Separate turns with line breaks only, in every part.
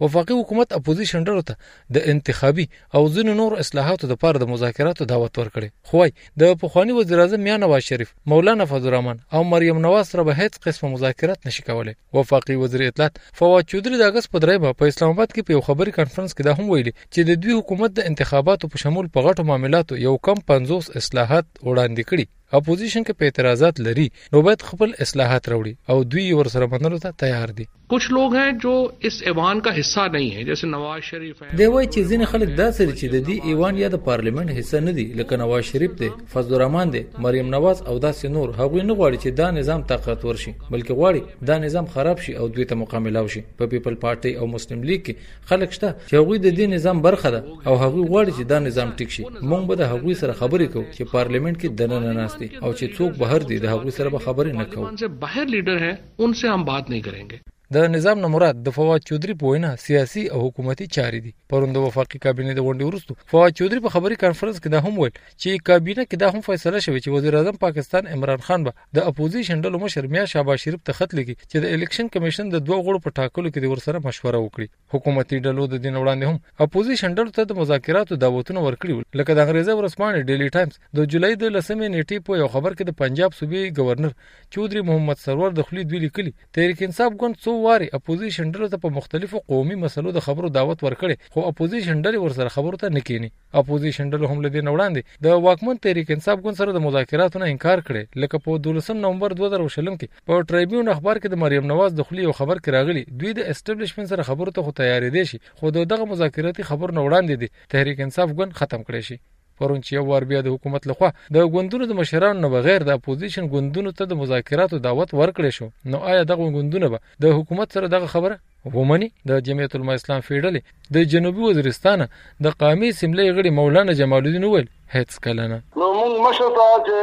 وفاقي حکومت اپوزیشن ډلو ته د انتخابي او ځینو نور اصلاحاتو لپاره د مذاکراتو دعوت ورکړي خو وايي د پخواني وزیر اعظم میا نواز شریف مولانا فضل الرحمن او مریم نواز سره به هیڅ قسمه مذاکرات نشي کولای وفاقي وزیر اطلاعات فواد چودري د اګست په درېیمه په اسلام آباد کې په یو خبري کانفرنس کې دا هم ویلي چې د دوی حکومت د انتخاباتو په شمول په غټو معاملاتو یو کم 50 اصلاحات وړاندې کړي اپوزیشن که په اعتراضات لري نو باید خپل اصلاحات راوړي او دوی یې ورسره منلو ته تیار دي.
کچھ لوګ هې جو اس ایوان کا حصه نهي هې جیسې نواز شریف هې.
دی وايي چې ځینې خلک داسې دي چې د دې ایوان یا د پارلیمنټ حصه نه دي لکه نواز شریف دی، فضل الرحمن دی، مریم نواز او داسې نور هغوی نه غواړي چې دا نظام طاقتور شي بلکې غواړي دا نظام خراب شي او دوی ته موقع ملاو شي په پیپل پارټۍ او مسلم لیګ کې خلک شته چې هغوی د دې نظام برخه ده او هغوی غواړي چې دا نظام ټیک شي موږ به د هغوی سره خبرې کوو چې پارلیمنت کې دننه ناست دي او چې څوک بهر دي د هغوی سره به خبرې نه کوو
بهر لیډر ہے ان سے هم بات نه کریں گے
د نظام نه مراد د فواد چودري په وینا سیاسي او حکومتي چارې دي پروند وفاقي کابینه د غونډې وروسته فواد چودري په خبري کانفرنس کې دا هم ویل چې کابینه کې دا هم فیصله شوې چې وزیر اعظم پاکستان عمران خان به د اپوزیشن ډلو مشر میا شهباز شریف ته خط لیکي چې د الیکشن کمیشن د دوه غړو په ټاکلو کې د ورسره مشوره وکړي حکومتي ډلو د دین وړاندې هم اپوزیشن ډلو ته د مذاکراتو دعوتونه ورکړي لکه د انګریزي ورسپانې ډیلی ټایمز د جولای د لسمې نیټې په یو خبر کې د پنجاب صوبې گورنر چودري محمد سرور د خلی دوی لیکلي تحریک انصاف ګوند څو واري اپوزیشن ډلو ته په مختلفو قومي مسلو د خبرو دعوت ورکړي خو اپوزیشن ډلې ورسره خبرو ته نه کینی اپوزیشن ډلو هم لدې نه وړاندې د واکمن تحریک انصاف ګوند سره د مذاکراتو نه انکار کړي لکه په 12 نومبر 2020 کې په ټریبیون اخبار کې د مریم نواز د خلی یو خبر کې راغلی دوی د اسټابلیشمنت سره خبرو ته خو تیارې دي شي خو دغه مذاکراتي خبر نه وړاندې دي تحریک انصاف ګوند ختم کړي شي پرون چې یو وار بیا د حکومت لخوا د ګوندونو د مشرانو نه بغیر د اپوزیشن ګوندونو ته د مذاکراتو دعوت ورکړی شو نو آیا دغه ګوندونه به د حکومت سره دغه خبره غومني د جمعیت علما اسلام فیډلې د جنوبي وزیرستان د قامي سیملې غړي مولانا جمال الدین ویل هیڅ کله نه
نو موږ مشر ته چې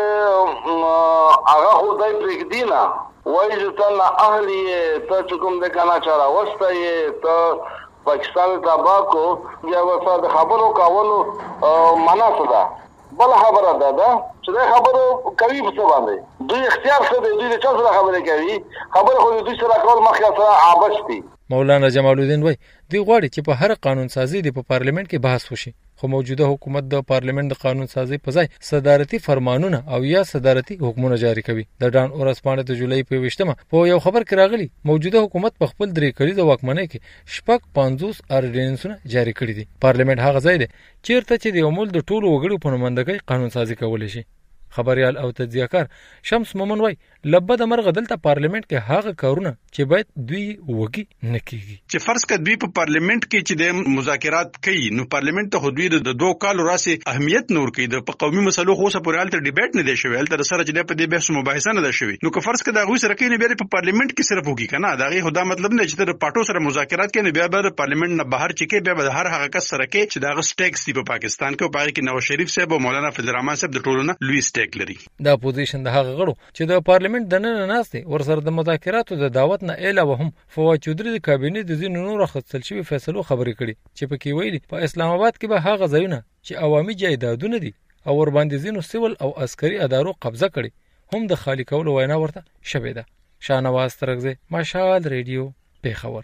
هغه خو دای پرېږدي نه وایي چې ته نه اهل یې ته چې کوم دی که نه چا راوستی یې ته پاکستان تباه کو بیا به ستا د خبرو کولو معنا څه ده بله خبره دا ده چې دی خبرې کوي په څه باندې؟ دوی اختیار څه دی؟ دوی د چا سره خبرې کوي؟ خبرې خو د دوی سره کول مخکې سره عبث دي.
مولانا جمال الدین وایي، دوی غواړي چې په هره قانون سازي دې په پارلیمنټ کې بحث وشي، خو موجوده حکومت د پارلیمنټ د قانون سازي په ځای صدارتي فرمانونه او یا صدارتي حکمونه جاري کوي. د ډان ورځپاڼې د جولای په ویشتمه په یو خبر کې راغلي، موجوده حکومت په خپل درې کلیزه واکمنۍ کې شپږ پنځوس ارډیننسونه جاري کړي دي. پارلیمنټ هغه ځای دی چیرته چې د یو ملک د ټولو وګړو په نمایندګۍ قانون سازي کولی شي خبريال او تجزیهکار شمس مومن وای لبه د مرغه دلته پارلیمنت کې هغه کارونه چې باید دوی وګي نه کیږي
چې فرض کړه دوی په پارلیمنت کې چې د مذاکرات کوي نو پارلیمنت ته دوی د دوه کالو راسي اهمیت نور کوي د په قومي مسلو خو سره پورې حالت ډیبیټ نه دی شوی حالت سره چې په دې بحث مباحثه نه ده شوی نو که فرض کړه دا غوي سره کې نه بیا په پارلیمنت کې صرف وګي کنه دا غي خدا مطلب نه چې د پټو سره مذاکرات کوي بیا به د پارلیمنت نه بهر چې کې بیا به هر هغه کس ترکه چې دغه سټیکس دی په پاکستان کې او پاره کې نواز شریف صاحب او مولانا فضل الرحمن صاحب د ټولو نه لوی سټیک لري
د اپوزیشن د هغه غړو چې د پارلیمنت د نن ناست ورسره د مذاکراتو د دعوت نه علاوه هم فواد چودري د کابینې د ځینو نورو خپل شوی فیصلو خبرې کړي چې په کې ویلي په اسلام آباد کې به هغه ځایونه چې عوامي جایدادونه دي او ور باندې ځینو سیول او عسکري ادارو قبضه کړي هم د خالی کولو وینا ورته شوې ده شاهنواز ترګزه مشال ریډیو پیښور